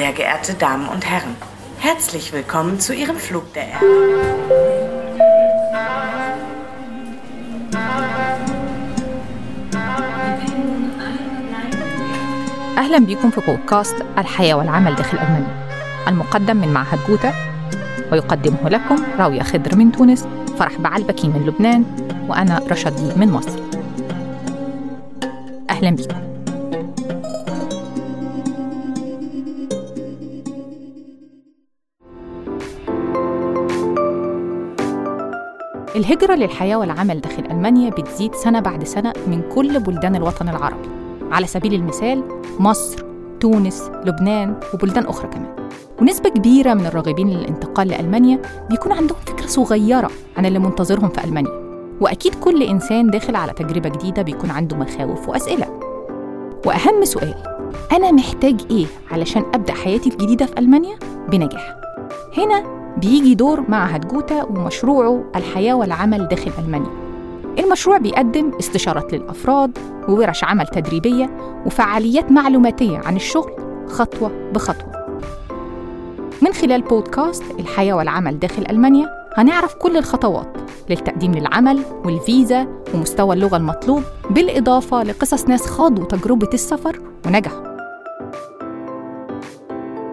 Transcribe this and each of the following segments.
Sehr geehrte Damen und Herren, herzlich willkommen zu Ihrem Flug der Erde. أهلا بكم في بودكاست الحياة والعمل داخل ألمانيا. المقدم من معهد جوتا ويقدمه لكم راوية خضر من تونس فرح بعلبكي من لبنان وأنا رشدي من مصر. أهلا بكم. الهجرة للحياة والعمل داخل ألمانيا بتزيد سنة بعد سنة من كل بلدان الوطن العربي. على سبيل المثال مصر، تونس، لبنان وبلدان أخرى كمان. ونسبة كبيرة من الراغبين للانتقال لألمانيا بيكون عندهم فكرة صغيرة عن اللي منتظرهم في ألمانيا. وأكيد كل إنسان داخل على تجربة جديدة بيكون عنده مخاوف وأسئلة. وأهم سؤال أنا محتاج إيه علشان أبدأ حياتي الجديدة في ألمانيا؟ بنجاح. هنا بيجي دور معهد جوتا ومشروعه الحياة والعمل داخل ألمانيا. المشروع بيقدم استشارات للأفراد وورش عمل تدريبية وفعاليات معلوماتية عن الشغل خطوة بخطوة. من خلال بودكاست الحياة والعمل داخل ألمانيا هنعرف كل الخطوات للتقديم للعمل والفيزا ومستوى اللغة المطلوب بالإضافة لقصص ناس خاضوا تجربة السفر ونجحوا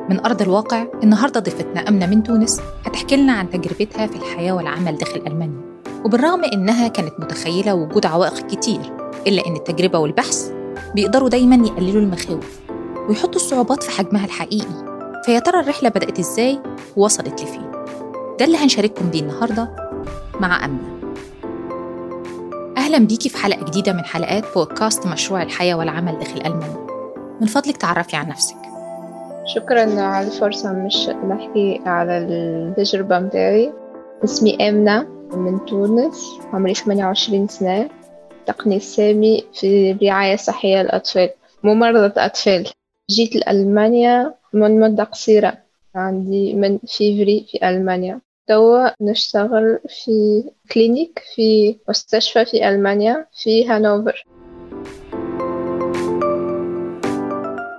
من أرض الواقع النهاردة ضيفتنا أمنة من تونس هتحكي لنا عن تجربتها في الحياة والعمل داخل ألمانيا. وبالرغم إنها كانت متخيلة وجود عوائق كتير إلا إن التجربة والبحث بيقدروا دايما يقللوا المخاوف ويحطوا الصعوبات في حجمها الحقيقي. فيا ترى الرحلة بدأت إزاي؟ ووصلت لفين؟ ده اللي هنشارككم بيه النهاردة مع أمنة. أهلا بيكي في حلقة جديدة من حلقات بودكاست مشروع الحياة والعمل داخل ألمانيا. من فضلك تعرفي عن نفسك. شكرا على الفرصة. مش نحكي على التجربة متاعي. اسمي آمنة من تونس. عمري 28 سنة. تقني سامي في رعاية صحية للأطفال. ممرضة أطفال. جيت لألمانيا من مدة قصيرة. عندي من فيفري في ألمانيا. توا نشتغل في Klinik في مستشفى في ألمانيا في هانوفر.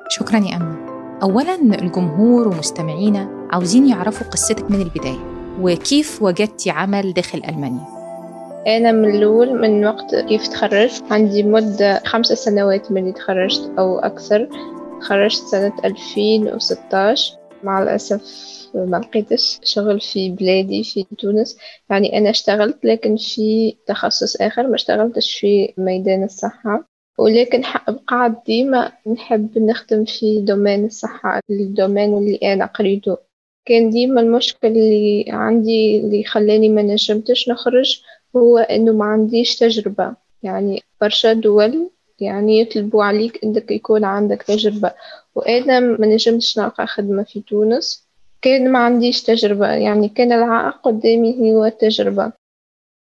شكرا يا أمنة. أولا الجمهور ومستمعينا عاوزين يعرفوا قصتك من البداية وكيف وجدتي عمل داخل ألمانيا؟ أنا من الأول من وقت كيف تخرجت عندي مدة خمسة سنوات من تخرجت أو أكثر. تخرجت سنة ألفين وستاش. مع الأسف ما لقيتش شغل في بلادي في تونس. يعني أنا اشتغلت لكن في تخصص آخر ما اشتغلتش في ميدان الصحة. ولكن قاعد ديما نحب نخدم في domaine الصحة ال domaine اللي أنا قريته. كان ديما المشكل اللي عندي اللي خلاني ما نجمتش نخرج هو إنه ما عنديش تجربة. يعني برشا دول يعني يطلبوا عليك إنك يكون عندك تجربة. وأنا ما نجمتش نلقى خدمة في تونس. كان ما عنديش تجربة. يعني كان العائق قدامي هو التجربة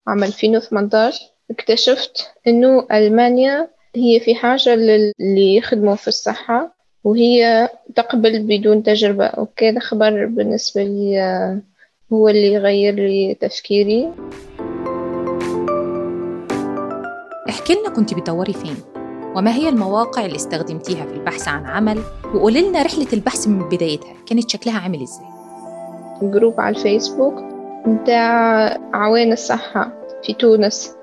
عام 2018 اكتشفت إنه ألمانيا هي في حاجة للي يخدموا في الصحة وهي تقبل بدون تجربة. وكان خبر بالنسبة لي هو اللي يغير لي تفكيري. احكي لنا كنت بتدوري فين وما هي المواقع اللي استخدمتيها في البحث عن عمل وقولي لنا رحلة البحث من بدايتها كانت شكلها عامل إزاي؟ groupe على الفيسبوك بتاع أعوان الصحة في تونس.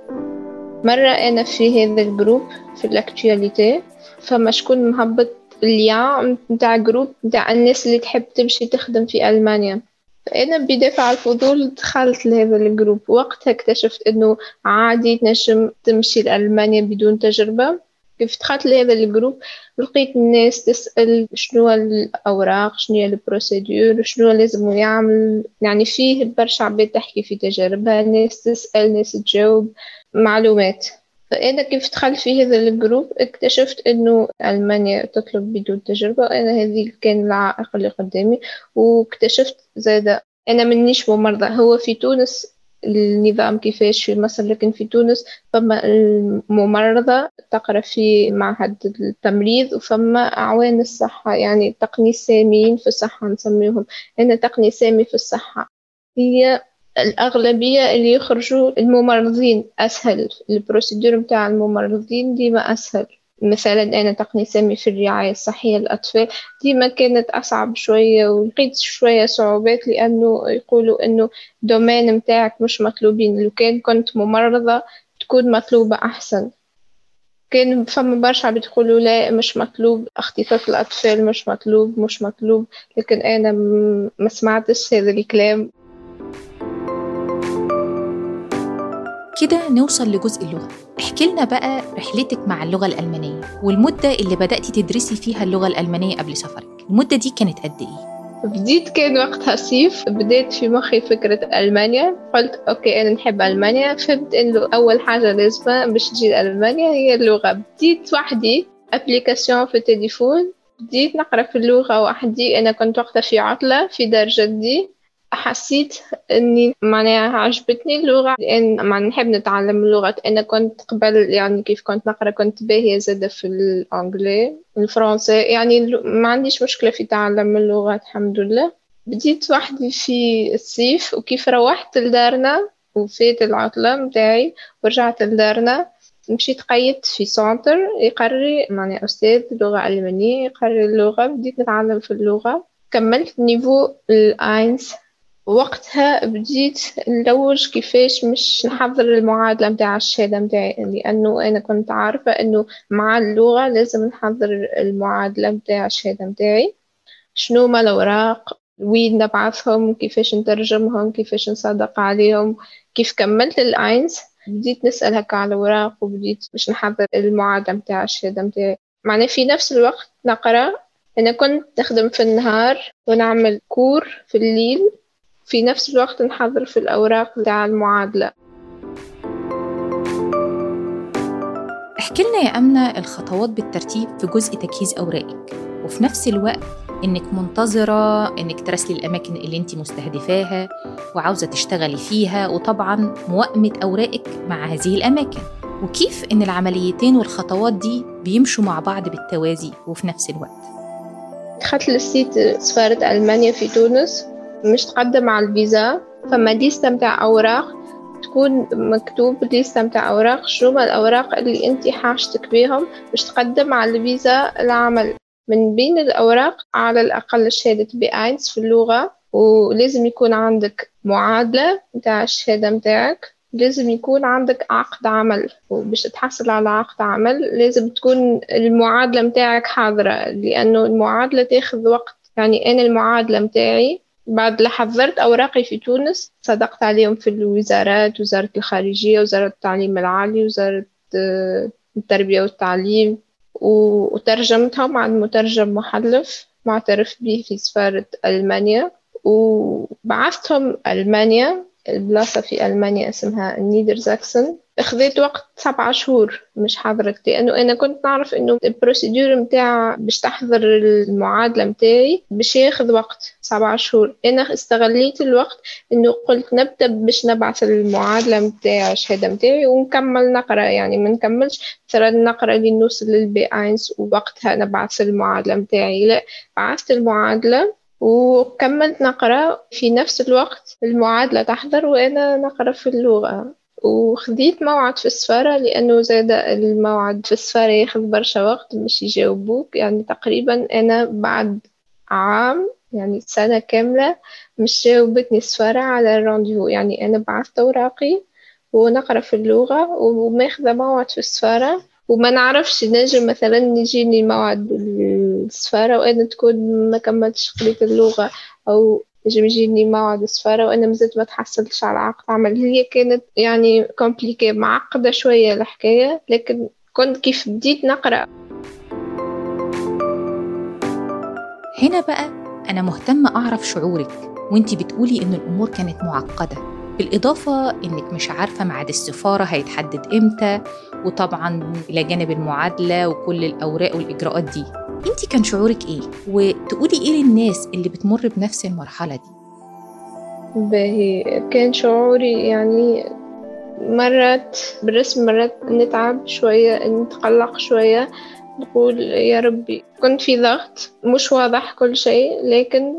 مرة أنا في هذا ال groupe في ال actualité فما شكون مهبط ال lien متاع groupe متاع الناس اللي تحب تمشي تخدم في ألمانيا. فأنا بدافع الفضول دخلت لهذا ال groupe وقتها اكتشفت أنه عادي تنجم تمشي لألمانيا بدون تجربة. كيف دخلت لهذا ال groupe لقيت الناس تسأل شنو الأوراق شنو هي ال procédure شنو لازم يعمل. يعني فيه برشا عباد تحكي في تجاربها ناس تسأل ناس تجاوب معلومات. فأنا كيف دخلت في هذا ال groupe اكتشفت إنه ألمانيا تطلب بدون تجربة وأنا هذه كان العائق اللي قدامي واكتشفت زاد أنا منيش ممرضة. هو في تونس النظام كيفاش في مصر لكن في تونس فما الممرضة تقرأ في معهد التمريض وفما أعوان الصحة يعني تقني ساميين في الصحة نسميهم. هنا تقني سامي في الصحة. هي الأغلبية اللي يخرجوا الممرضين أسهل ال procédure متاع الممرضين ديما أسهل. مثلا أنا تقني سامي في الرعاية الصحية للأطفال ديما كانت أصعب شوية ولقيت شوية صعوبات لأنه يقولوا أنه دومين متاعك مش مطلوبين. لو كان كنت ممرضة تكون مطلوبة أحسن. كان فما برشا بتقولوا لا مش مطلوب. اختطاف الأطفال مش مطلوب مش مطلوب. لكن أنا ما سمعتش هذا الكلام. كده نوصل لجزء اللغة. احكي لنا بقى رحلتك مع اللغة الألمانية والمدة اللي بدأتي تدرسي فيها اللغة الألمانية قبل سفرك. المدة دي كانت قد إيه؟ بديت كان وقتها صيف. بديت في مخي فكرة ألمانيا. قلت OK أنا نحب ألمانيا. فهمت إنه أول حاجة لازمة باش تجي ألمانيا هي اللغة. بديت وحدي application في التليفون. بديت نقرأ في اللغة وحدي. أنا كنت وقتها في عطلة في دار جدي حسيت إني معناها عجبتني اللغة لأن معناها نحب نتعلم اللغة أنا كنت قبل يعني كيف كنت نقرأ كنت باهية زادة في الانجلي الفرنسي. يعني ما عنديش مشكلة في تعلم اللغات الحمد لله. بديت وحدي في الصيف وكيف روحت لدارنا وفات العطلة متاعي ورجعت لدارنا. مشيت قيدت في centre يقري معني أستاذ لغة ألمانية يقري اللغة. بديت نتعلم في اللغة. كملت niveau ال A eins وقتها بديت نلوج كيفاش مش نحضر المعادلة متاع الشهادة متاعي لأنه أنا كنت عارفة أنه مع اللغة لازم نحضر المعادلة متاع الشهادة متاعي. شنو ما الأوراق وين نبعثهم كيفاش نترجمهم كيفاش نصدق عليهم كيف كملت الأينس بديت نسأل هكا على الأوراق وبديت باش نحضر المعادلة متاع الشهادة متاعي. معناه في نفس الوقت نقرأ أنا كنت نخدم في النهار ونعمل كور في الليل في نفس الوقت نحضر في الأوراق بتاع المعادلة. احكي لنا يا أمنة الخطوات بالترتيب في جزء تجهيز أوراقك وفي نفس الوقت إنك منتظرة إنك تراسلي الأماكن اللي أنت مستهدفاها وعاوزة تشتغلي فيها وطبعا موائمة أوراقك مع هذه الأماكن. وكيف إن العمليتين والخطوات دي بيمشوا مع بعض بالتوازي وفي نفس الوقت؟ دخلت للسيت سفارة ألمانيا في تونس مش تقدم على الفيزا فما ليستة متاع أوراق تكون مكتوب ليستة متاع أوراق شو ما الأوراق اللي أنت حاجتك بيهم باش تقدم على الفيزا العمل. من بين الأوراق على الأقل شهادة بي إينس في اللغة ولازم يكون عندك معادلة متاع الشهادة متاعك لازم يكون عندك عقد عمل. وباش تحصل على عقد عمل لازم تكون المعادلة متاعك حاضرة لأنه المعادلة تاخذ وقت. يعني أنا المعادلة متاعي بعد حضرت أوراقي في تونس صدقت عليهم في الوزارات وزارة الخارجية وزارة التعليم العالي وزارة آه، التربية والتعليم وترجمتهم عن مترجم محلف معترف به في سفارة ألمانيا وبعثتهم ألمانيا البلاصة في ألمانيا اسمها Niedersachsen خذيت وقت سبعة شهور مش حضرت لأنه أنا كنت نعرف إنه ال procédure متاع باش تحضر المعادلة متاعي باش ياخذ وقت سبعة شهور. أنا استغليت الوقت إنه قلت نبدأ باش نبعث المعادلة متاع الشهادة متاعي ونكمل نقرأ. يعني ما نكملش مثلا نقرأ لنوصل لل B eins ووقتها نبعث المعادلة متاعي. لا بعثت المعادلة وكملت نقرأ. في نفس الوقت المعادلة تحضر وأنا نقرأ في اللغة. وخديت موعد في السفارة لأنه زاد الموعد في السفارة ياخذ برشا وقت باش يجاوبوك. يعني تقريبا أنا بعد عام يعني سنة كاملة مش جاوبتني السفارة على الرانديو يعني أنا بعثت أوراقي ونقرأ في اللغة وماخذة موعد في السفارة. وما نعرفش نجم مثلا يجيني موعد السفارة وأنا تكون ما كملتش قريت اللغة أو نجم يجيني موعد السفارة وأنا مازلت ما تحصلتش على عقد. عمل هي كانت يعني كومبليكي معقدة شوية الحكاية لكن كنت كيف بديت نقرأ. هنا بقى أنا مهتمة أعرف شعورك وانتي بتقولي إن الأمور كانت معقدة. بالإضافة إنك مش عارفة ميعاد السفارة هيتحدد إمتى وطبعا إلى جانب المعادلة وكل الأوراق والإجراءات دي. انت كان شعورك إيه؟ وتقولي إيه للناس اللي بتمر بنفس المرحلة دي؟ باهي كان شعوري يعني مرات بالرسم مرات نتعب شوية نتقلق شوية نقول يا ربي. كنت في ضغط مش واضح كل شيء لكن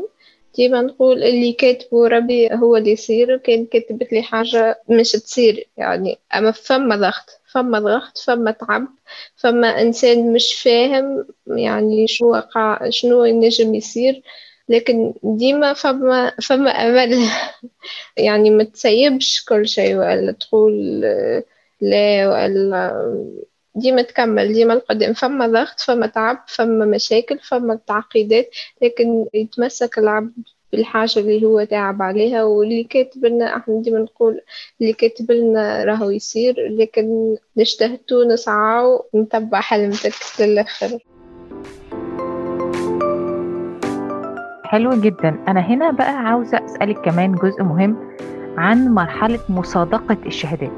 ديما نقول اللي كاتبه ربي هو اللي يصير كان كاتبت لي حاجة مش تصير يعني أما فما ضغط. فما ضغط فما تعب فما إنسان مش فاهم يعني شو وقع شنو ينجم يصير. لكن ديما فما فما أمل. يعني ما تسيبش كل شيء ولا تقول لا ولا ديما تكمل. ديما القدام. فما ضغط فما تعب فما مشاكل فما تعقيدات. لكن يتمسك العبد بالحاجة اللي هو تعب عليها واللي كاتب لنا إحنا ديما نقول اللي كاتب لنا راهو يصير لكن نجتهدوا نسعى ونتبع حلمتك للآخر. حلو جدا. أنا هنا بقى عاوزة أسألك كمان جزء مهم عن مرحلة مصادقة الشهادات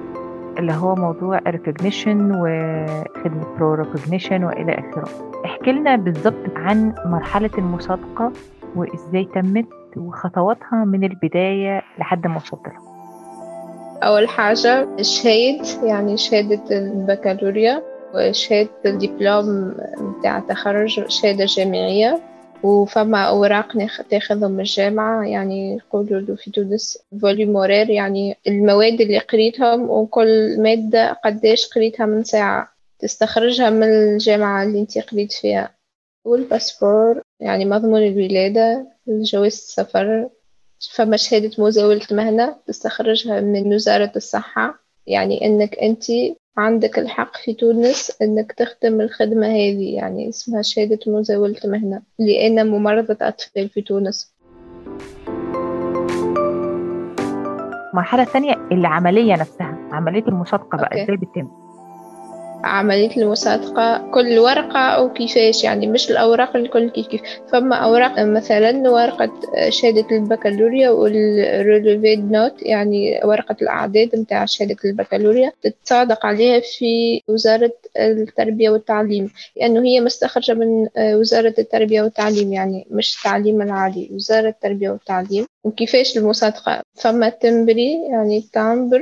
اللي هو موضوع recognition وخدمة برو recognition وإلى آخره. احكي لنا بالضبط عن مرحلة المصادقة وإزاي تمت؟ وخطواتها من البداية لحد ما وصلت لها. أول حاجة الشهيد يعني شهادة البكالوريا وشهادة الدبلوم بتاع التخرج شهادة جامعية. وفما أوراق تاخذهم من الجامعة يعني يقولوا له في تونس فوليومورير يعني المواد اللي قريتهم وكل مادة قداش قريتها من ساعة. تستخرجها من الجامعة اللي انت قريت فيها. والباسبور يعني مضمون الولادة. جواز السفر فما شهادة مزاولة مهنة تستخرجها من وزارة الصحة. يعني إنك أنت عندك الحق في تونس إنك تخدم الخدمة هذه يعني اسمها شهادة مزاولة مهنة لأن ممرضة أطفال في تونس. المرحلة الثانية العملية نفسها عملية المصادقة بقى. إزاي بتتم؟ عملية المصادقة كل ورقة أو كيفاش؟ يعني مش الأوراق الكل كيف كيف. فما أوراق مثلا ورقة شهادة البكالوريا وال relevé de notes يعني ورقة الأعداد متاع شهادة البكالوريا تتصادق عليها في وزارة التربية والتعليم لأنه هي مستخرجة من وزارة التربية والتعليم يعني مش التعليم العالي وزارة التربية والتعليم. وكيفاش المصادقة؟ فما timbre يعني timbre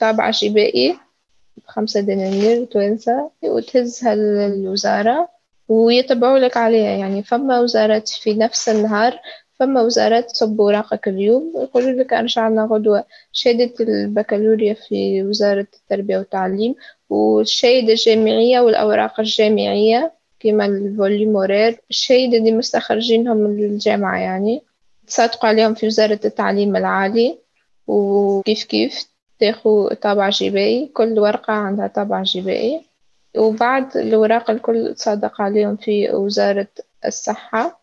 طابعة شبائي. خمسة دنانير توانسة وتهزها للوزارة ويتبعوا لك عليها. يعني فما وزارات في نفس النهار فما وزارات تصب وراقك اليوم يقولوا لك أرجع لنا غدوة. شهادة البكالوريا في وزارة التربية والتعليم والشهادة الجامعية والأوراق الجامعية كما الفوليمورير الشهادة اللي مستخرجينهم من الجامعة يعني. تصادقوا عليهم في وزارة التعليم العالي. وكيف كيف تاخو طابع جبائي كل ورقة عندها طابع جبائي وبعد الوراق الكل تصادق عليهم في وزارة الصحة.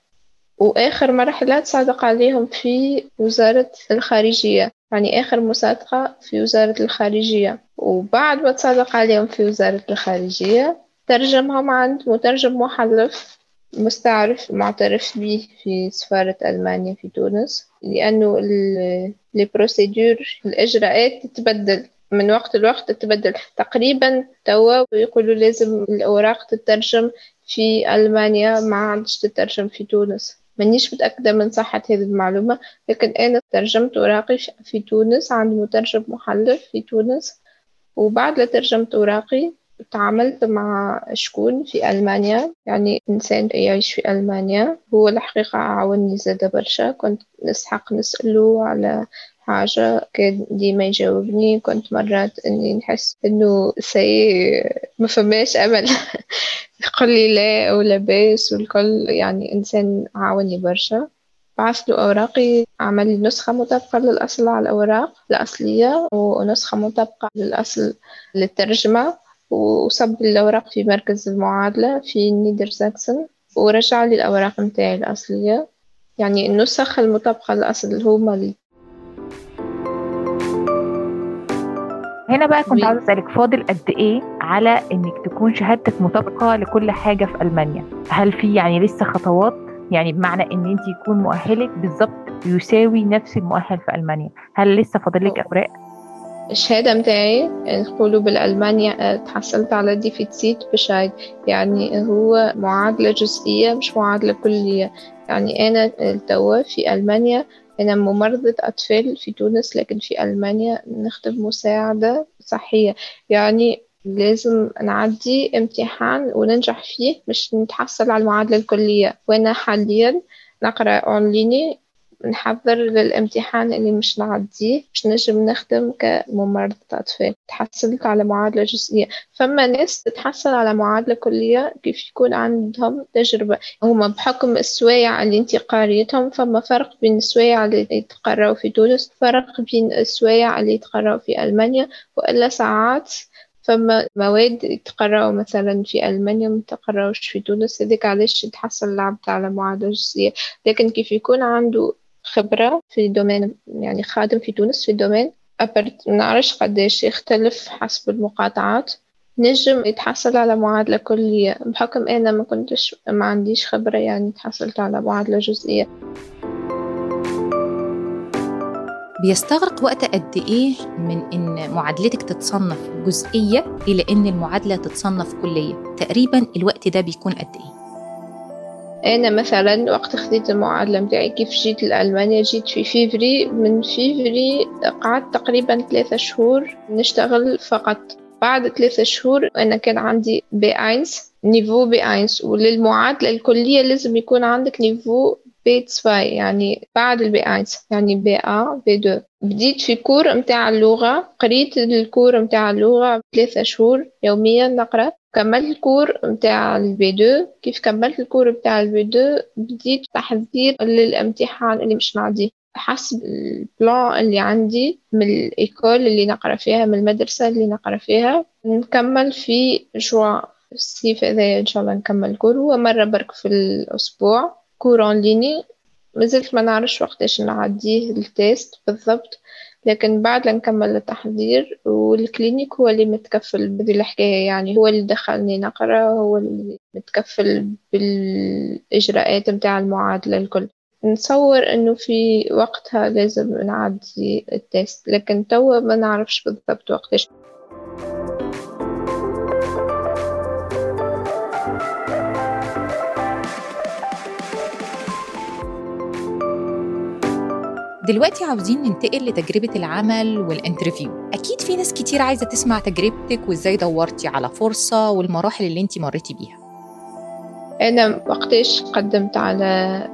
وآخر مرحلة تصادق عليهم في وزارة الخارجية. يعني آخر مصادقة في وزارة الخارجية. وبعد ما تصادق عليهم في وزارة الخارجية ترجمهم عند مترجم محلف. مستعرف معترف به في سفارة ألمانيا في تونس لأنه les procédures الإجراءات تتبدل من وقت لوقت تتبدل. تقريبا توا يقولوا لازم الأوراق تترجم في ألمانيا ما عادش تترجم في تونس. مانيش متأكدة من صحة هذه المعلومة لكن أنا ترجمت أوراقي في تونس عند مترجم محلف في تونس وبعد ترجمت أوراقي تعاملت مع شكون في ألمانيا. يعني إنسان يعيش في ألمانيا. هو الحقيقة عاوني زادة برشا. كنت نسحق نسأله على حاجة. كان ديما يجاوبني. كنت مرات إني نحس إنه سي ما فماش أمل. يقول لي لا أو لاباس والكل. يعني إنسان عاوني برشا. بعث له أوراقي. عمل لي نسخة مطابقة للأصل على الأوراق الأصلية ونسخة مطابقة للأصل للترجمة. وصب الأوراق في مركز المعادلة في نيدرساكسن ورجع لي الأوراق متاعي الأصلية. يعني النسخ المطابقة للأصل هما لي هنا بقى كنت. عاوزة أسألك فاضل قد إيه على إنك تكون شهادتك مطابقة لكل حاجة في ألمانيا؟ هل في يعني لسه خطوات؟ يعني بمعنى إن أنت يكون مؤهلك بالظبط يساوي نفس المؤهل في ألمانيا. هل لسه فاضل لك أوراق؟ الشهادة متاعي يقولوا بالألمانيا تحصلت على ديفيتسيت بشايد يعني هو معادلة جزئية مش معادلة كلية. يعني أنا توا في ألمانيا أنا ممرضة أطفال في تونس لكن في ألمانيا نخدم مساعدة صحية. يعني لازم نعدي امتحان وننجح فيه مش نتحصل على المعادلة الكلية. وأنا حاليا نقرأ أونلاين نحضر للامتحان اللي مش نعديه مش نجم نخدم كممرضة أطفال. تحصلت على معادلة جزئية. فما ناس تتحصل على معادلة كلية كيف يكون عندهم تجربة. هما بحكم السوايع اللي انت قاريتهم فما فرق بين السوايع اللي يتقرأوا في تونس فرق بين السوايع اللي يتقرأوا في ألمانيا وإلا ساعات فما مواد يتقرأوا مثلا في ألمانيا ما تقرأوش في تونس. هذيك علاش يتحصل العبد على معادلة جزئية. لكن كيف يكون عنده خبرة في دومين يعني خادم في تونس في دومين. أبرت منعرفش قديش يختلف حسب المقاطعات. نجم يتحصل على معادلة كلية. بحكم أنا ما كنتش ما عنديش خبرة يعني تحصلت على معادلة جزئية. بيستغرق وقت قد إيه من إن معادلتك تتصنف جزئية إلى إن المعادلة تتصنف كلية؟ تقريبا الوقت ده بيكون قد إيه؟ أنا مثلا وقت خديت المعادلة متاعي كيف جيت لألمانيا جيت في فيفري من فيفري قعدت تقريبا ثلاثة شهور نشتغل فقط. بعد ثلاثة شهور أنا كان عندي B eins niveau B eins وللمعادلة الكلية لازم يكون عندك niveau B 2 يعني بعد ال B 1 يعني B A B 2 بديت في cours متاع اللغة قريت ال cours متاع اللغة ثلاثة شهور يوميا نقرأ. كملت ال cours متاع ال B 2 كيف كملت ال cours متاع ال B 2 بديت تحضير للامتحان اللي مش نعديه حسب ال plan اللي عندي من ال école اللي نقرأ فيها من المدرسة اللي نقرأ فيها نكمل في جوا الصيف هذا إن شاء الله نكمل cours هو مرة برك في الأسبوع. cours en ligne مازلت ما نعرفش وقتاش نعديه ال test بالضبط. لكن بعد نكمل التحضير وال clinique هو اللي متكفل بهذه الحكاية يعني. هو اللي دخلني نقرأ هو اللي متكفل بالإجراءات متاع المعادلة الكل نتصور إنه في وقتها لازم نعدي ال test لكن توا ما نعرفش بالضبط وقتاش. دلوقتي عاوزين ننتقل لتجربة العمل وال interview. أكيد في ناس كتير عايزة تسمع تجربتك وإزاي دورتي على فرصة والمراحل اللي انت مريتي بيها. أنا وقتاش قدمت على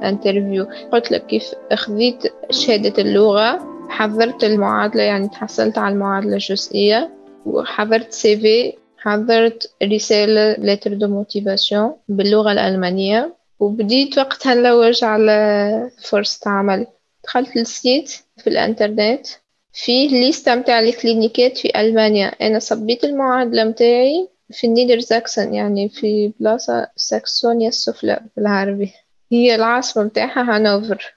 interview؟ قلت لك كيف أخذت شهادة اللغة حضرت المعادلة يعني تحصلت على المعادلة الجزئية وحضرت CV حضرت رسالة lettre de motivation باللغة الألمانية وبديت وقتها نلوج على فرصة عمل. دخلت ال site في الانترنت فيه ليستة متاع الكلينيكات في ألمانيا. أنا صبيت المعادلة متاعي في النيدر زاكسون يعني في بلاصة ساكسونيا السفلى بالعربي. هي العاصمة متاعها هانوفر.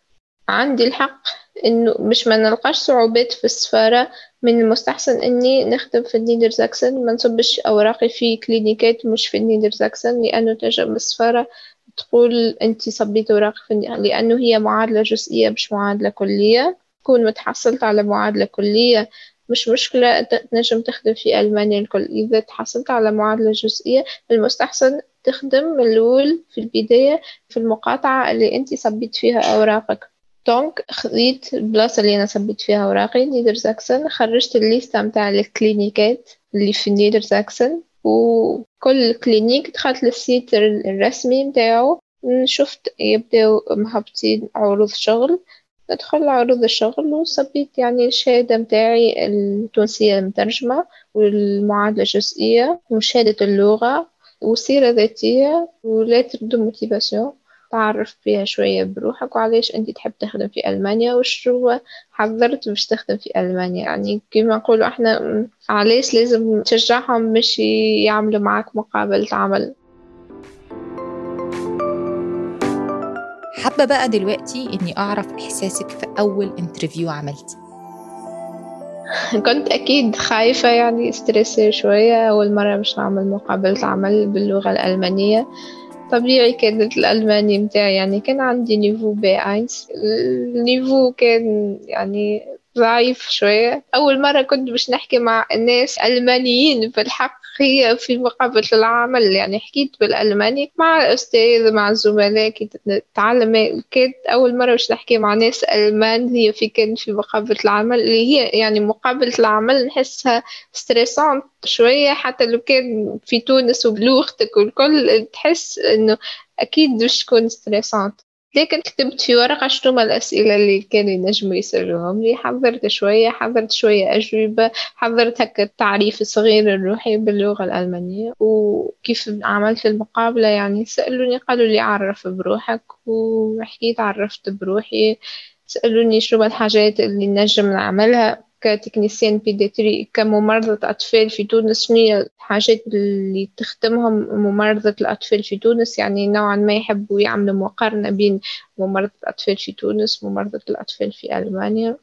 عندي الحق إنه مش ما نلقاش صعوبات في السفارة من المستحسن إني نخدم في النيدر زاكسون. ما نصبش أوراقي في كلينيكات مش في النيدر زاكسون لأنه تجربة السفارة تقول أنت صبيت اوراق في لأنه هي معادلة جزئية مش معادلة كلية. تكون متحصلت على معادلة كلية مش مشكلة تنجم تخدم في ألمانيا الكل. إذا تحصلت على معادلة جزئية المستحسن تخدم من الأول في البداية في المقاطعة اللي أنت صبيت فيها أوراقك. donc خذيت البلاصة اللي أنا صبيت فيها أوراقي نيدر زاكسن خرجت الليستة متاع الكلينيكات اللي في نيدر زاكسن وكل clinique دخلت لل site الرسمي متاعو. شفت يبداو مهبطين عروض شغل. ندخل عروض الشغل وصبيت يعني الشهادة متاعي التونسية المترجمة والمعادلة الجزئية وشهادة اللغة وسيرة ذاتية و lettre de motivation تعرف فيها شوية بروحك وعلاش أنت تحب تخدم في ألمانيا؟ وش هو حضرت باش تخدم في ألمانيا؟ يعني كما نقولوا إحنا علاش لازم تشجعهم مش يعملوا معك مقابلة عمل؟ حابة بقى دلوقتي إني أعرف إحساسك في أول interview عملتي؟ كنت أكيد خايفة يعني stressée شوية أول مرة مش نعمل مقابلة عمل باللغة الألمانية. طبيعي كانت الألماني متاعي يعني كان عندي niveau B eins ال niveau كان يعني ضعيف شوية. أول مرة كنت باش نحكي مع الناس ألمانيين في الحق هي في مقابلة العمل. يعني حكيت بالألماني مع الأستاذ مع الزملاء كي تتعلم. كانت أول مرة باش نحكي مع ناس ألمان هي في كان في مقابلة العمل. اللي هي يعني مقابلة العمل نحسها stressante شوية. حتى لو كان في تونس وبلوغتك والكل تحس إنه أكيد باش تكون stressante لكن كتبت في ورقة؟ شنو ما الأسئلة اللي كانوا ينجموا يسألوهم؟ لي حضرت شوية حضرت شوية أجوبة حضرت هكا التعريف الصغير الروحي باللغة الألمانية؟ وكيف عملت المقابلة؟ يعني سألوني قالوا لي عرف بروحك وحكيت عرفت بروحي. سألوني شنو الحاجات اللي نجم نعملها. ك technicienne pédiatrie كممرضة أطفال في تونس شنو الحاجات اللي تخدمهم ممرضة الأطفال في تونس؟ يعني نوعا ما يحبوا يعملوا مقارنة بين ممرضة الأطفال في تونس وممرضة الأطفال في ألمانيا.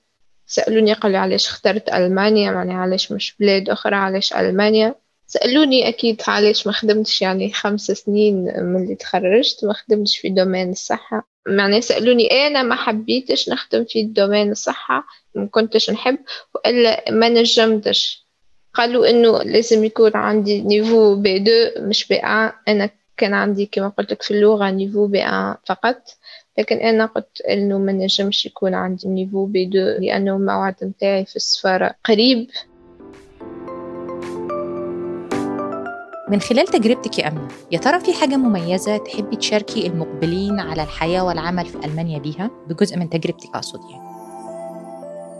سألوني قالوا علاش اخترت ألمانيا يعني علاش مش بلاد أخرى علاش ألمانيا؟ سألوني أكيد علاش ما خدمتش يعني خمس سنين من اللي تخرجت ما خدمتش في domaine الصحة. يعني سألوني أنا ما حبيتش نخدم في domaine الصحة ما كنتش نحب وإلا ما نجمتش. قالوا إنه لازم يكون عندي niveau B deux مش B un أنا كان عندي كما قلت لك في اللغة niveau B un فقط. لكن أنا قلت إنه ما نجمش يكون عندي niveau B deux لأنه الموعد متاعي في السفارة قريب. من خلال تجربتك يا أمنة يا ترى في حاجة مميزة تحبي تشاركي المقبلين على الحياة والعمل في ألمانيا بيها؟ بجزء من تجربتك أقصد يعني.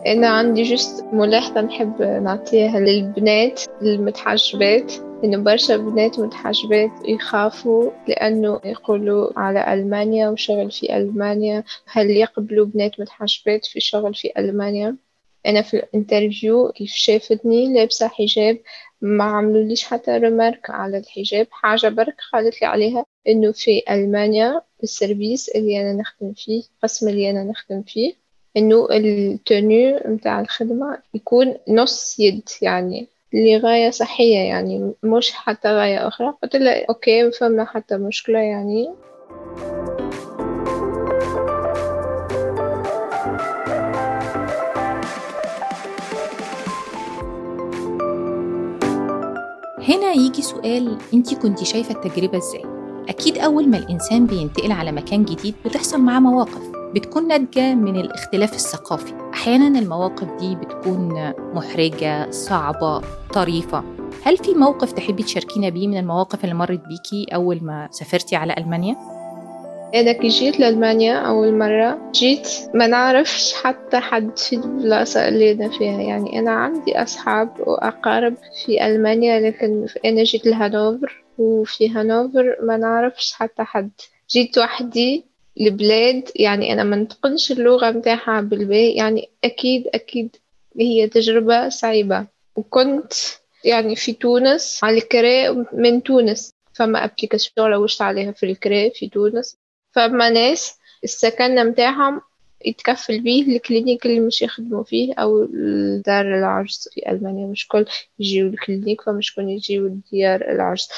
أنا عندي juste ملاحظة نحب نعطيها للبنات المتحجبات إنه برشا بنات متحجبات يخافوا لأنه يقولوا على ألمانيا وشغل في ألمانيا. هل يقبلوا بنات متحجبات في شغل في ألمانيا؟ أنا في ال interview كيف شافتني لابسة حجاب ما عملوليش حتى remarque على الحجاب. حاجة برك قالت لي عليها إنه في ألمانيا ال service اللي أنا نخدم فيه القسم اللي أنا نخدم فيه إنه ال tenue متاع الخدمة يكون نص يد يعني لغاية صحية يعني مش حتى غاية أخرى. قلت لها OK فما حتى مشكلة يعني. هنا يجي سؤال انت كنت شايفة التجربة إزاي؟ أكيد أول ما الإنسان بينتقل على مكان جديد بتحصل معاه مواقف بتكون ناتجة من الاختلاف الثقافي أحيانا المواقف دي بتكون محرجة صعبة طريفة هل في موقف تحبي تشاركينا بيه من المواقف اللي مرت بيكي أول ما سافرتي على ألمانيا؟ أنا كي جيت لألمانيا أول مرة جيت ما نعرفش حتى حد في البلاصة اللي أنا فيها. يعني أنا عندي أصحاب وأقارب في ألمانيا لكن أنا جيت لهانوفر وفي هانوفر ما نعرفش حتى حد. جيت وحدي لبلاد يعني أنا ما نتقنش اللغة متاعها بالباهي. يعني أكيد أكيد هي تجربة صعيبة. وكنت يعني في تونس على الكراء من تونس. فما application روشت عليها في الكراء في تونس. فما ناس السكن متاعهم يتكفل بيه ال clinique اللي مش يخدموا فيه أو دار العجز في ألمانيا. مش كل يجيو ال clinique فمش كل يجيو ديار العجز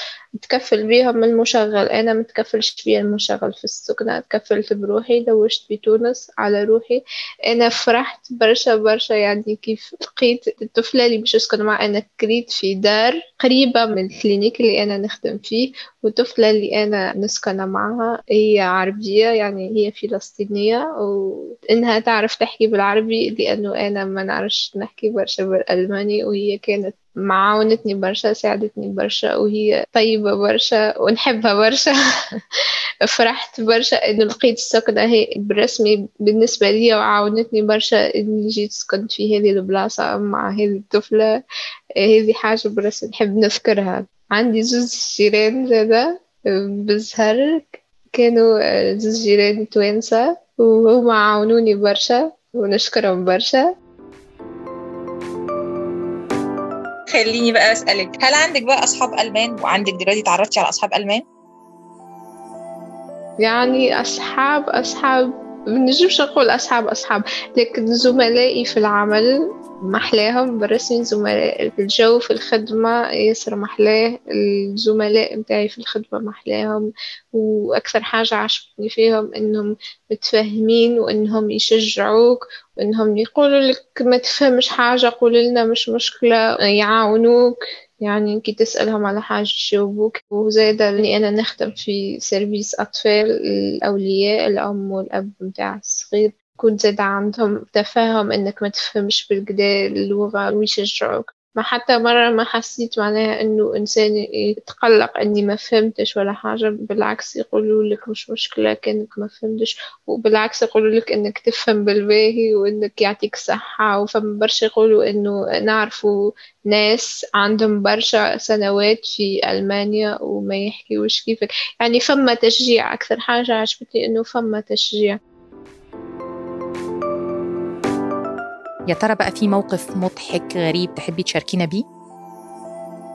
تكفل بيهم المشغل أنا متكفلش بيه المشغل في السكنة تكفلت بروحي لوجت في تونس على روحي. أنا فرحت برشا برشا يعني كيف لقيت الطفلة اللي باش أسكن معها أنا كريت في دار قريبة من ال clinique اللي أنا نخدم فيه والطفلة اللي أنا نسكن معها هي عربية يعني هي فلسطينية. وإنها تعرف تحكي بالعربي لأنه أنا ما نعرفش نحكي برشا بالألماني وهي كانت معاونتني برشا ساعدتني برشا وهي طيبة برشا ونحبها برشا. فرحت برشا إنه لقيت السكنة هي بالرسمي بالنسبة لي وعاونتني برشا إني جيت سكنت في هذه البلاصة مع هذه الطفلة. هذه حاجة برشا نحب نذكرها. عندي زوز جيران زادا بالزهر كانوا زوز جيران توانسة وهما عاونوني برشا ونشكرهم برشا. خليني بقى أسألك هل عندك بقى أصحاب ألمان؟ وعندك دلوقتي تعرفتي على أصحاب ألمان؟ يعني أصحاب أصحاب بنجمش نقول أصحاب أصحاب لكن زملائي في العمل محلاهم بالرسمي زملاء. الجو في الخدمة ياسر محلاه الزملاء متاعي في الخدمة محلاهم وأكثر حاجة عجبتني فيهم إنهم متفاهمين وإنهم يشجعوك وإنهم يقولوا لك ما تفهمش حاجة قول لنا مش مشكلة يعاونوك. يعني كي تسألهم على حاجة يجاوبوك. وزايدة اللي أنا نخدم في سيرفيس أطفال الأولياء الأم والأب متاع الصغير. يكون زاد عندهم تفاهم إنك ما تفهمش بالكدا اللغة ويشجعوك ما حتى مرة ما حسيت معناها إنه إنسان يتقلق إني ما فهمتش ولا حاجة بالعكس يقولوا لك مش مشكلة كأنك ما فهمتش وبالعكس يقولوا لك إنك تفهم بالباهي وإنك يعطيك صحة. وفما برشا يقولوا إنه نعرفوا ناس عندهم برشا سنوات في ألمانيا وما يحكيوش كيفك. يعني فما تشجيع أكثر حاجة عجبتني إنه فما تشجيع. يا ترى بقى في موقف مضحك غريب تحبي تشاركينا بيه؟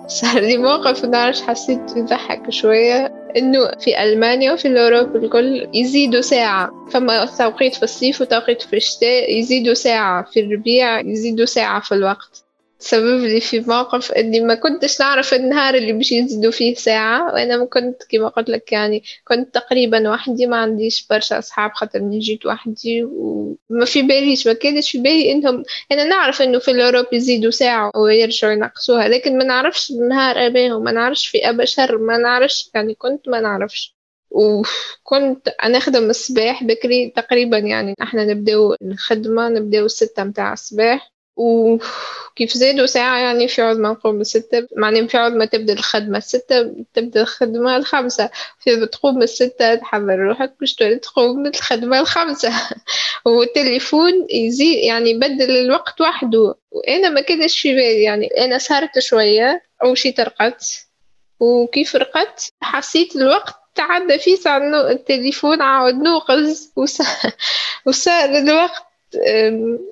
صار لي موقف نعرفش حسيت يضحك شوية إنه في ألمانيا وفي الأوروب الكل يزيدوا ساعة فما توقيت في الصيف وتوقيت في الشتاء يزيدوا ساعة في الربيع يزيدوا ساعة في الوقت تسبب لي في موقف إني ما كنتش نعرف النهار اللي باش يزيدوا فيه ساعة وأنا ما كنت كما قلت لك يعني كنت تقريبا وحدي ما عنديش برشا أصحاب خاطر اني جيت وحدي وما في باليش ما كانش في بالي إنهم أنا نعرف إنه في الأوروب يزيدوا ساعة ويرجعوا ينقصوها لكن ما نعرفش النهار أباهم ما نعرفش في أبا شر ما نعرفش يعني كنت ما نعرفش. وكنت نخدم الصباح بكري تقريبا يعني إحنا نبداو الخدمة نبداو الستة متاع الصباح وكيف زادوا ساعة يعني في عوض ما نقوم الستة معنى في عوض ما تبدأ الخدمة الستة تبدأ الخدمة الخمسة في تقوم الستة تحضر روحك باش تقوم الخدمة الخمسة والتليفون يزيد يعني يبدل الوقت وحده. وأنا ما كانش في بالي يعني. أنا سهرت شوية أول شي ترقدت وكيف رقدت حسيت الوقت تعدى فيه التليفون عاود نوقز. وصار الوقت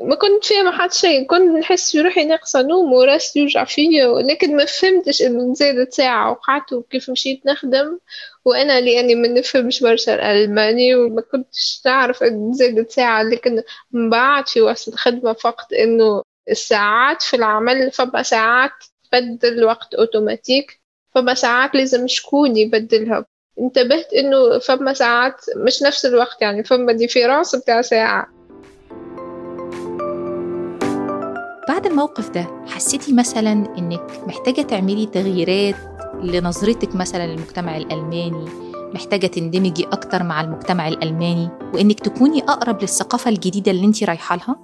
ما كنت فاهمة حتى شيء. كنت نحس روحي ناقصة نوم وراسي يوجع فيا لكن ما فهمتش إنه زادت ساعة وقعدت وكيف مشيت نخدم. وأنا لأني ما نفهمش برشا الألماني وما كنتش نعرف إنه زادت ساعة لكن من بعد في وسط الخدمة فقط إنه الساعات في العمل فما ساعات تبدل الوقت أوتوماتيك فما ساعات لازم شكون يبدلها. انتبهت إنه فما ساعات مش نفس الوقت يعني فما ديفيرانس بتاع ساعة. بعد الموقف ده حسيتي مثلا إنك محتاجة تعملي تغييرات لنظرتك مثلا للمجتمع الألماني محتاجة تندمجي أكتر مع المجتمع الألماني وإنك تكوني أقرب للثقافة الجديدة اللي انت رايحة لها؟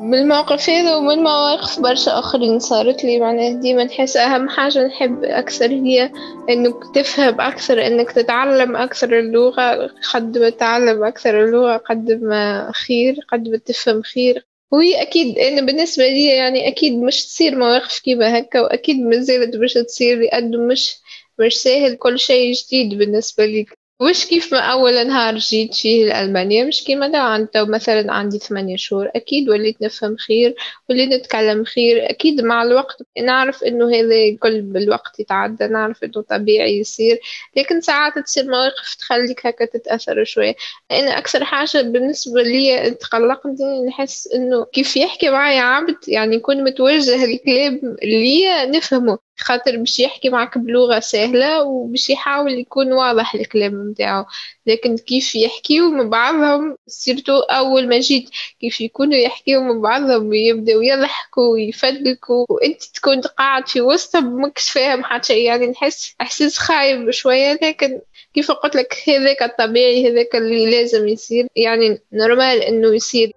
من هذا ومن مواقف برشا آخرين صارت لي معناه ديما نحس أهم حاجة نحب أكثر هي إنك تفهم أكثر إنك تتعلم أكثر اللغة قد ما تتعلم أكثر اللغة قد ما خير قد ما تفهم خير وهي أكيد أنا بالنسبة لي يعني أكيد مش تصير مواقف كيما هكا وأكيد مازالت باش تصير لأنه مش مش ساهل كل شيء جديد بالنسبة لي. مش كيف ما أول نهار جيت فيه لألمانيا؟ مش كيما دا أنت مثلا عندي ثمانية شهور أكيد وليت نفهم خير وليت نتكلم خير أكيد مع الوقت نعرف إنه هذا كل بالوقت يتعدى نعرف إنه طبيعي يصير لكن ساعات تصير مواقف تخليك هكا تتأثر شوية أنا أكثر حاجة بالنسبة لي تقلقني نحس إنه كيف يحكي معي عبد يعني يكون متوجه الكلام ليا نفهمه. خاطر باش يحكي معك بلغة سهلة وباش يحاول يكون واضح الكلام متاعو. لكن كيف يحكيو من بعضهم surtout أول ما جيت كيف يكونوا يحكيو من بعضهم ويبداو يضحكوا ويفدلكوا وأنت تكون قاعد في وسطهم ماكش فاهم حتى شيء يعني نحس إحساس خايب شوية. لكن كيف قلت لك هذاك الطبيعي هذاك اللي لازم يصير. يعني normal إنه يصير.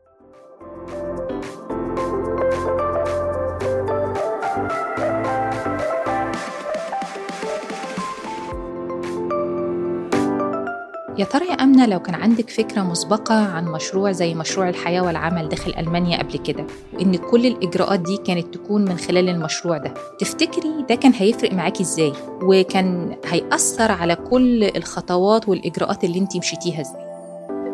يا ترى يا أمنة لو كان عندك فكرة مسبقة عن مشروع زي مشروع الحياة والعمل داخل ألمانيا قبل كده وإن كل الإجراءات دي كانت تكون من خلال المشروع ده تفتكري ده كان هيفرق معاكي إزاي؟ وكان هيأثر على كل الخطوات والإجراءات اللي أنتي مشيتيها إزاي؟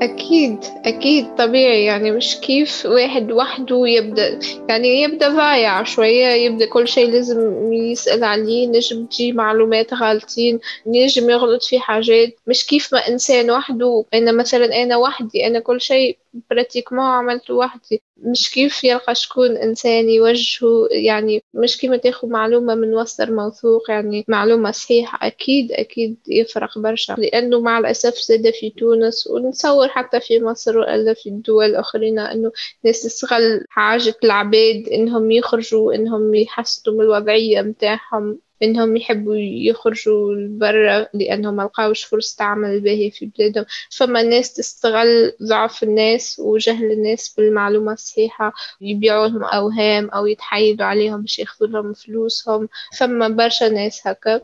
أكيد أكيد طبيعي. يعني مش كيف واحد وحده يبدأ يعني يبدأ ضايع شوية يبدأ كل شيء لازم يسأل عليه. نجم تجي معلومات غالطين نجم يغلط في حاجات. مش كيف ما إنسان وحده أنا مثلا أنا وحدي أنا كل شيء براتيكمون عملته وحدي. مش كيف يلقى شكون إنسان يوجهه يعني مش كيما تاخد معلومة من مصدر موثوق يعني معلومة صحيحة أكيد أكيد يفرق برشا. لأنه مع الأسف زاد في تونس ونتصور حتى في مصر ولا في الدول الآخرين أنه ناس تستغل حاجة العباد إنهم يخرجوا إنهم يحسنوا من الوضعية متاعهم. إنهم يحبوا يخرجوا لبرا لأنهم ملقاوش فرصة عمل باهية في بلادهم. فما ناس تستغل ضعف الناس وجهل الناس بالمعلومة الصحيحة يبيعوا لهم أوهام أو يتحايلوا عليهم باش ياخذوا لهم فلوسهم. فما برشا ناس هكا.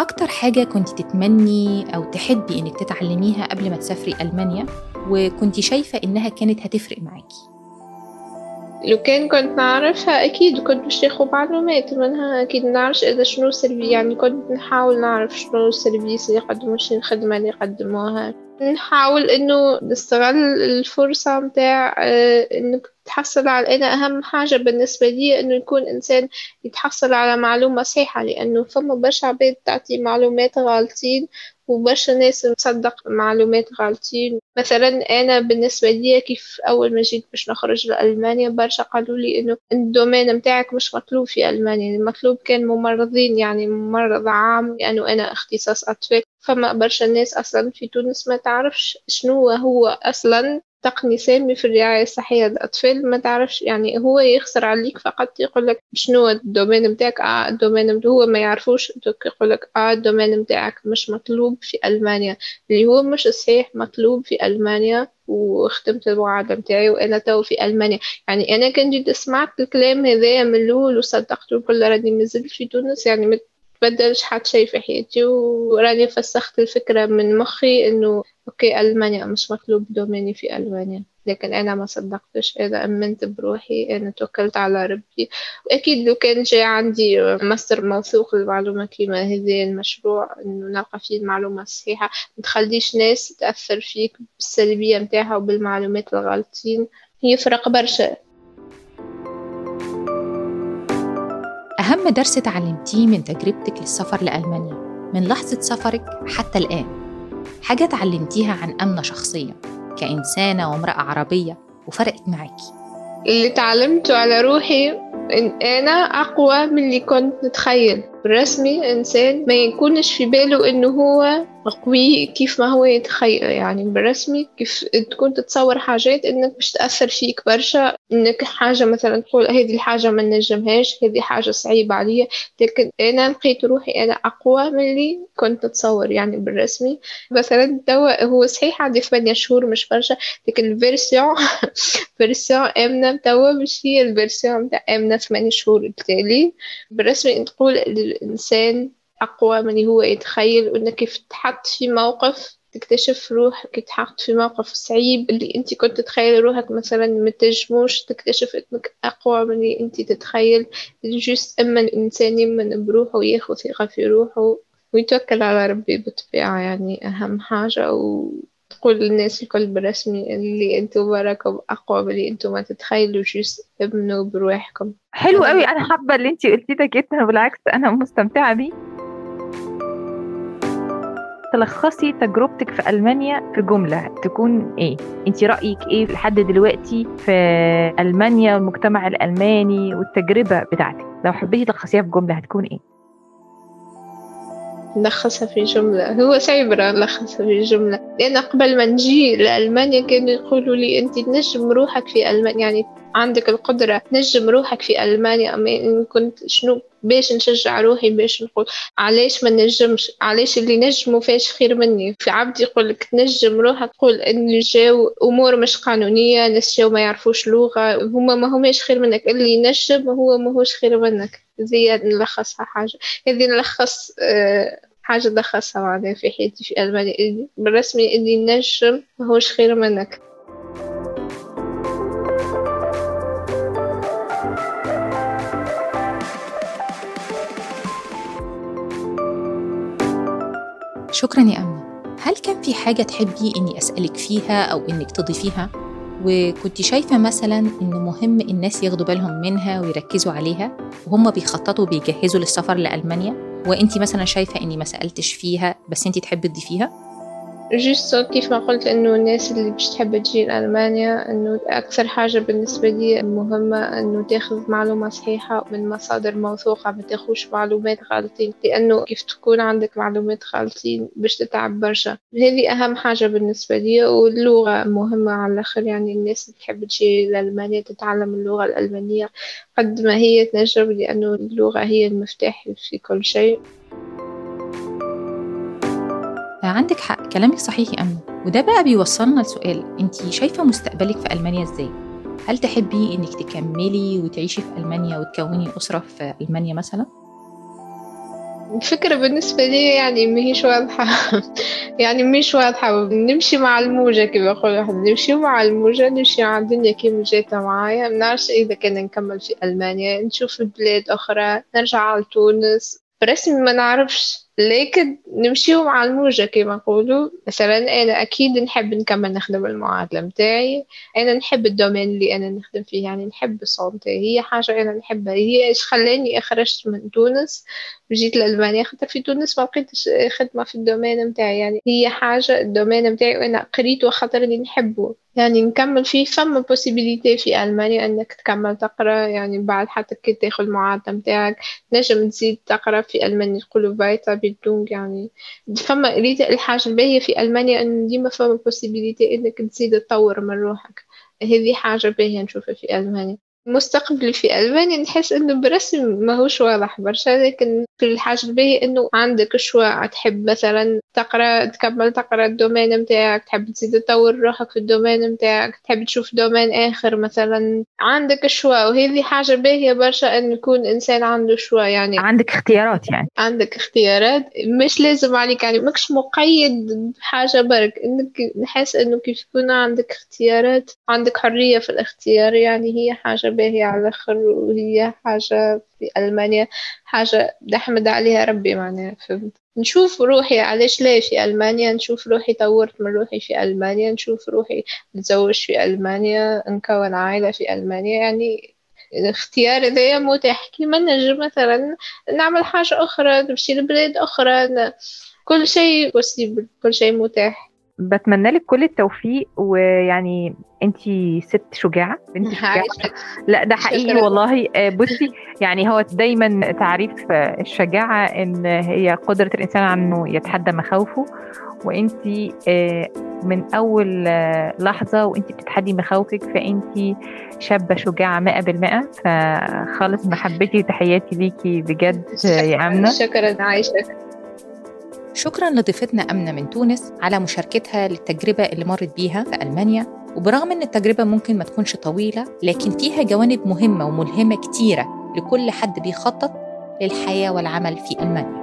أكتر حاجة كنت تتمني أو تحبي إنك تتعلميها قبل ما تسافري ألمانيا وكنت شايفة إنها كانت هتفرق معاكي. لو كان كنت نعرفها أكيد كنت باش ناخد معلومات منها أكيد نعرفش إذا شنو سلبي يعني كنت نحاول نعرف شنو السيرفيس اللي شنو الخدمة اللي يقدموها. نحاول إنه نستغل الفرصة متاع آه، إنك تحصل على أنا أهم حاجة بالنسبة لي إنه يكون إنسان يتحصل على معلومة صحيحة لأنه فما برشا عباد تعطي معلومات غالطين وبرشا ناس تصدق معلومات غالطين. مثلا أنا بالنسبة لي كيف أول ما جيت باش نخرج لألمانيا برشا قالوا لي إنه ال domaine متاعك مش مطلوب في ألمانيا المطلوب كان ممرضين يعني ممرض عام لأنه أنا اختصاص أطفال. فما برشا ناس أصلا في تونس ما تعرفش شنو هو أصلا تقني سامي في الرعاية الصحية. للأطفال ما تعرفش يعني هو يخسر عليك فقط يقول لك شنو ال domaine متاعك. آه ال domaine هو ما يعرفوش. يقول لك آه ال domaine متاعك مش مطلوب في ألمانيا. اللي هو مش صحيح مطلوب في ألمانيا وختمت المعادلة متاعي وأنا تو في ألمانيا. يعني أنا كان جيت سمعت الكلام هذايا من الأول وصدقته كل راني مازلت في تونس. يعني تبدلش حتى شي في حياتي وراني فسخت الفكرة من مخي إنه okay ألمانيا مش مطلوب domaine ي في ألمانيا. لكن أنا ما صدقتش أنا أمنت بروحي أنا توكلت على ربي. وأكيد لو كان جاي عندي مصدر موثوق للمعلومة كيما هذا المشروع إنه نلقى فيه المعلومة الصحيحة متخليش ناس تأثر فيك بالسلبية متاعها وبالمعلومات الغالطين يفرق برشا. أهم درس تعلمتيه من تجربتك للسفر لألمانيا من لحظة سفرك حتى الآن. حاجة تعلمتيها عن أمنة شخصية كإنسانة وامرأة عربية وفرقت معاكي اللي تعلمته على روحي إن أنا أقوى من اللي كنت نتخيل بالرسمي إنسان ما يكونش في باله إنه هو قوي كيف ما هو يتخيل يعني بالرسمي كيف تكون تتصور حاجات إنك باش تأثر فيك برشا إنك حاجة مثلا تقول هذه الحاجة ما نجمهاش هذه حاجة صعيبة عليا لكن أنا لقيت روحي أنا أقوى من اللي كنت نتصور يعني بالرسمي. مثلا توا هو صحيح عندي ثمانية شهور مش برشا لكن ال version version آمنة توا مش هي ال version متاع آمنة ثمانية شهور التالي. بالرسمي تقول الإنسان أقوى من هو يتخيل وإنك كيف تحط في موقف تكتشف روحك تحط في موقف صعيب اللي أنت كنت تتخيل روحك مثلا ما تكتشف أنك أقوى من اللي أنت تتخيل. juste أما الإنسان يأمن بروحه وياخذ ثقة في روحه. ويتوكل على ربي بالطبيعة يعني أهم حاجة وتقول للناس الكل بالرسمي اللي أنتم وراكم أقوى من اللي أنتم ما تتخيلوا جوست ابنوا بروحكم حلو قوي أنا حابة اللي انت قلتيه ده جدا بالعكس أنا مستمتعة بيه تلخصي تجربتك في ألمانيا في جملة تكون إيه؟ أنت رأيك إيه لحد دلوقتي في ألمانيا والمجتمع الألماني والتجربة بتاعتك؟ لو حبيتي تلخصيها في جملة هتكون إيه؟ نلخصها في جملة. هو صعب نلخصها في جملة. لأن قبل ما نجي لألمانيا كانوا يقولوا لي أنت تنجم روحك في ألمانيا. يعني عندك القدرة تنجم روحك في ألمانيا. أما كنت شنو باش نشجع روحي باش نقول علاش ما نجمش علاش اللي نجموا فاش خير مني؟ في عبد يقول لك تنجم روحك تقول ان جاو أمور مش قانونية ناس جاو ما يعرفوش لغة هما ما هماش خير منك. اللي ينجم هو ما هوش خير منك. زي نلخصها حاجة. هذه نلخص أه حاجة لخصها معناها في حياتي في ألمانيا بالرسمي اللي نجم ما هوش خير منك. شكرا يا أمنة هل كان في حاجة تحبي إني أسألك فيها أو إنك تضيفيها؟ وكنت شايفة مثلا إنه مهم الناس ياخدوا بالهم منها ويركزوا عليها وهم بيخططوا وبيجهزوا للسفر لألمانيا وإنتي مثلا شايفة إني ما سألتش فيها بس إنتي تحبي تضيفيها؟ جست كيف ما قلت إنه الناس اللي باش تحب تجي لألمانيا إنه أكثر حاجة بالنسبة لي مهمة إنه تاخذ معلومة صحيحة من مصادر موثوقة ما تاخذش معلومات غالطين لأنه كيف تكون عندك معلومات غالطين باش تتعب برشا. هذه أهم حاجة بالنسبة لي واللغة مهمة على الآخر يعني الناس اللي تحب تجي لألمانيا تتعلم اللغة الألمانية قد ما هي تنجم لأنه اللغة هي المفتاح في كل شيء. عندك حق كلامك صحيح يا أمنة وده بقى بيوصلنا لسؤال انت شايفة مستقبلك في ألمانيا إزاي؟ هل تحبي إنك تكملي وتعيشي في ألمانيا وتكوني أسرة في ألمانيا مثلا؟ الفكرة بالنسبة لي يعني مهيش واضحة. يعني مش واضحة. نمشي مع الموجة يقول واحد نمشي مع الموجة نمشي مع الدنيا كيما جاتها معايا. منعرفش إذا كان نكمل في ألمانيا. نشوف بلاد أخرى. نرجع على تونس. برسمي ما نعرفش. لكن نمشيو مع الموجة كما نقولوا. مثلا أنا أكيد نحب نكمل نخدم المعادلة متاعي. أنا نحب ال domaine اللي أنا نخدم فيه يعني نحب الصنعة. هي حاجة أنا نحبها. هي إيش خلاني خرجت من تونس؟ وجيت لألمانيا خاطر في تونس ما لقيتش خدمة في ال domaine متاعي. يعني هي حاجة ال domaine متاعي وأنا قريته خاطر اللي نحبه. يعني نكمل فيه فما possibilité في ألمانيا أنك تكمل تقرأ. يعني بعد حتى كي تاخذ المعادلة متاعك نجم تزيد تقرأ في ألمانيا يقولوا Weiterbildung يعني فما الحاجة الباهية في ألمانيا أن ديما فما possibilité أنك تزيد تطور من روحك. هذه حاجة باهية نشوفها في ألمانيا. مستقبلي في ألمانيا نحس إنه برسم ماهوش واضح. برشا لكن في الحاجة الباهية إنه عندك choix تحب مثلا تقرأ تكمل تقرأ ال domaine متاعك تحب تزيد تطور روحك في ال domaine متاعك تحب تشوف domaine آخر مثلا. عندك choix وهذه حاجة باهية برشا إن يكون إنسان عنده choix يعني عندك اختيارات يعني. عندك اختيارات. مش لازم عليك يعني ماكش مقيد بحاجة برك. إنك نحس إنه كيف يكون عندك اختيارات عندك حرية في الاختيار يعني هي حاجة باهية على الآخر وهي حاجة في ألمانيا حاجة نحمد عليها ربي معناها فهمت؟ نشوف روحي علاش لا في ألمانيا؟ نشوف روحي طورت من روحي في ألمانيا نشوف روحي نتزوج في ألمانيا نكون عائلة في ألمانيا يعني الاختيار هذايا متاح. كيما نجم مثلا نعمل حاجة أخرى نمشي لبلاد أخرى كل شيء بوسيبل كل شيء متاح. بتمنى لك كل التوفيق ويعني انت ست شجاعة بنت شجاعة. لا ده حقيقي والله. بصي يعني هو دايما تعريف الشجاعة إن هي قدرة الإنسان إنه يتحدى مخاوفه. وإنت من أول لحظة وإنت بتتحدي مخاوفك فإنت شابة شجاعة 100% فخالص محبتي وتحياتي ليكي بجد يا أمنة. شكرا عايشة. شكرا لضيفتنا أمنة من تونس على مشاركتها للتجربة اللي مرت بيها في ألمانيا. وبرغم أن التجربة ممكن ما تكونش طويلة لكن فيها جوانب مهمة وملهمة كتيرة لكل حد بيخطط للحياة والعمل في ألمانيا.